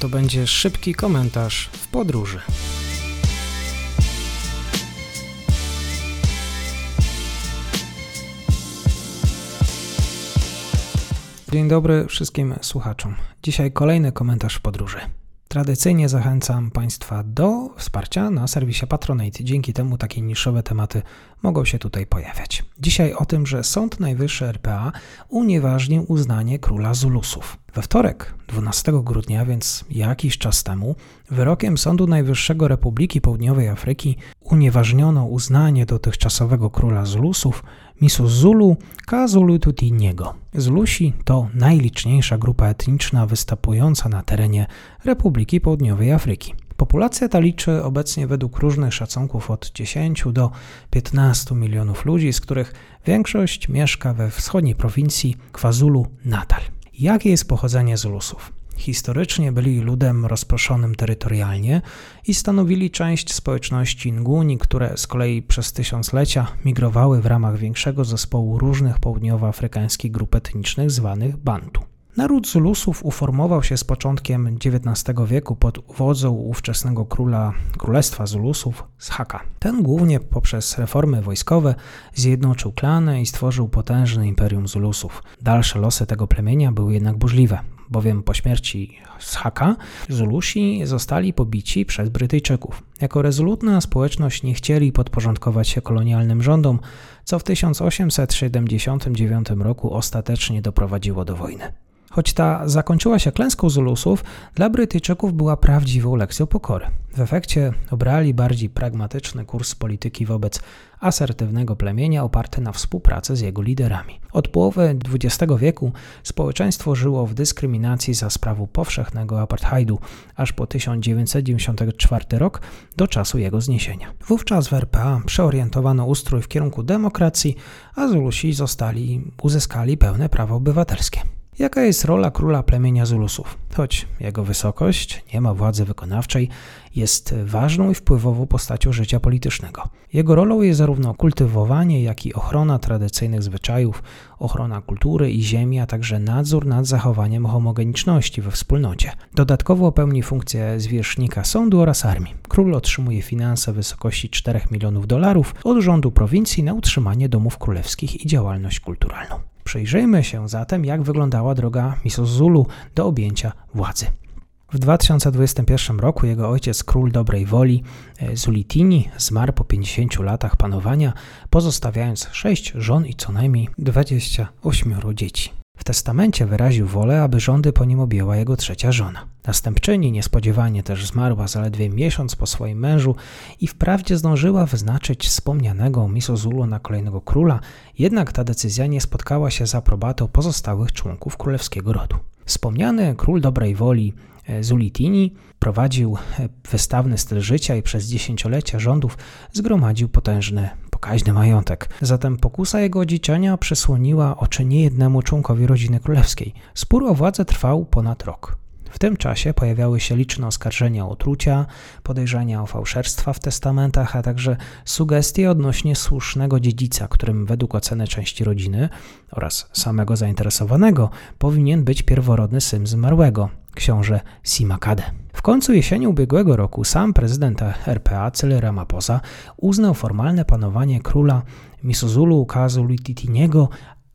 To będzie szybki komentarz w podróży. Dzień dobry wszystkim słuchaczom. Dzisiaj kolejny komentarz w podróży. Tradycyjnie zachęcam Państwa do wsparcia na serwisie Patronate. Dzięki temu takie niszowe tematy mogą się tutaj pojawiać. Dzisiaj o tym, że Sąd Najwyższy RPA unieważnił uznanie króla Zulusów. We wtorek, 12 grudnia, więc jakiś czas temu, wyrokiem Sądu Najwyższego Republiki Południowej Afryki unieważniono uznanie dotychczasowego króla Zulusów Misuzulu Kazulututiniego. Zulusi to najliczniejsza grupa etniczna występująca na terenie Republiki Południowej Afryki. Populacja ta liczy obecnie według różnych szacunków od 10 do 15 milionów ludzi, z których większość mieszka we wschodniej prowincji KwaZulu-Natal. Jakie jest pochodzenie Zulusów? Historycznie byli ludem rozproszonym terytorialnie i stanowili część społeczności Nguni, które z kolei przez tysiąclecia migrowały w ramach większego zespołu różnych południowoafrykańskich grup etnicznych zwanych Bantu. Naród Zulusów uformował się z początkiem XIX wieku pod wodzą ówczesnego króla Królestwa Zulusów Shaka. Ten głównie poprzez reformy wojskowe zjednoczył klany i stworzył potężne imperium Zulusów. Dalsze losy tego plemienia były jednak burzliwe, bowiem po śmierci Shaka Zulusi zostali pobici przez Brytyjczyków. Jako rezolutna społeczność nie chcieli podporządkować się kolonialnym rządom, co w 1879 roku ostatecznie doprowadziło do wojny. Choć ta zakończyła się klęską Zulusów, dla Brytyjczyków była prawdziwą lekcją pokory. W efekcie obrali bardziej pragmatyczny kurs polityki wobec asertywnego plemienia oparty na współpracy z jego liderami. Od połowy XX wieku społeczeństwo żyło w dyskryminacji za sprawą powszechnego apartheidu, aż po 1994 rok do czasu jego zniesienia. Wówczas w RPA przeorientowano ustrój w kierunku demokracji, a Zulusi zostali, uzyskali pełne prawa obywatelskie. Jaka jest rola króla plemienia Zulusów? Choć jego wysokość nie ma władzy wykonawczej, jest ważną i wpływową postacią życia politycznego. Jego rolą jest zarówno kultywowanie, jak i ochrona tradycyjnych zwyczajów, ochrona kultury i ziemi, a także nadzór nad zachowaniem homogeniczności we wspólnocie. Dodatkowo pełni funkcję zwierzchnika sądu oraz armii. Król otrzymuje finanse w wysokości 4 milionów dolarów od rządu prowincji na utrzymanie domów królewskich i działalność kulturalną. Przyjrzyjmy się zatem, jak wyglądała droga Misozulu do objęcia władzy. W 2021 roku jego ojciec, król dobrej woli, e, Zulitini, zmarł po 50 latach panowania, pozostawiając 6 żon i co najmniej 28 dzieci. W testamencie wyraził wolę, aby rządy po nim objęła jego trzecia żona. Następczyni niespodziewanie też zmarła zaledwie miesiąc po swoim mężu i wprawdzie zdążyła wyznaczyć wspomnianego Misozulu na kolejnego króla, jednak ta decyzja nie spotkała się z aprobatą pozostałych członków królewskiego rodu. Wspomniany król dobrej woli e, Zulitini prowadził e, wystawny styl życia i przez dziesięciolecia rządów zgromadził potężny pokaźny majątek. Zatem pokusa jego odziczenia przysłoniła oczy niejednemu członkowi rodziny królewskiej. Spór o władzę trwał ponad rok. W tym czasie pojawiały się liczne oskarżenia o otrucia, podejrzenia o fałszerstwa w testamentach, a także sugestie odnośnie słusznego dziedzica, którym według oceny części rodziny oraz samego zainteresowanego powinien być pierworodny syn zmarłego, książę Simakade. Końcu jesieni ubiegłego roku sam prezydent RPA Cyril Ramaphosa uznał formalne panowanie króla Misuzulu Kazulititiniego,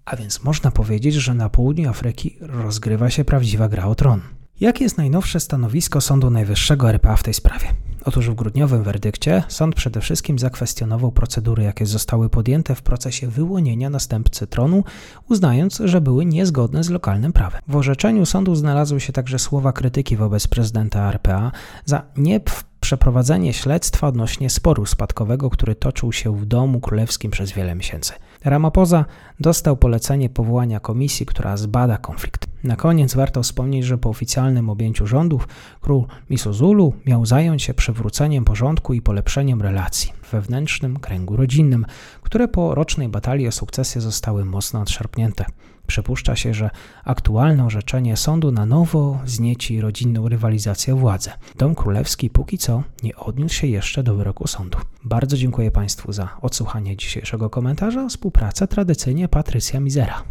a więc można powiedzieć, że na południu Afryki rozgrywa się prawdziwa gra o tron. Jakie jest najnowsze stanowisko Sądu Najwyższego RPA w tej sprawie? Otóż w grudniowym werdykcie sąd przede wszystkim zakwestionował procedury, jakie zostały podjęte w procesie wyłonienia następcy tronu, uznając, że były niezgodne z lokalnym prawem. W orzeczeniu sądu znalazły się także słowa krytyki wobec prezydenta RPA za nie przeprowadzenie śledztwa odnośnie sporu spadkowego, który toczył się w domu królewskim przez wiele miesięcy. Ramaphosa dostał polecenie powołania komisji, która zbada konflikt. Na koniec warto wspomnieć, że po oficjalnym objęciu rządów król Misozulu miał zająć się przywróceniem porządku i polepszeniem relacji w wewnętrznym kręgu rodzinnym, które po rocznej batalii o sukcesję zostały mocno odszarpnięte. Przypuszcza się, że aktualne orzeczenie sądu na nowo znieci rodzinną rywalizację o władzę. Dom Królewski póki co nie odniósł się jeszcze do wyroku sądu. Bardzo dziękuję Państwu za odsłuchanie dzisiejszego komentarza. Współpraca tradycyjnie Patrycja Mizera.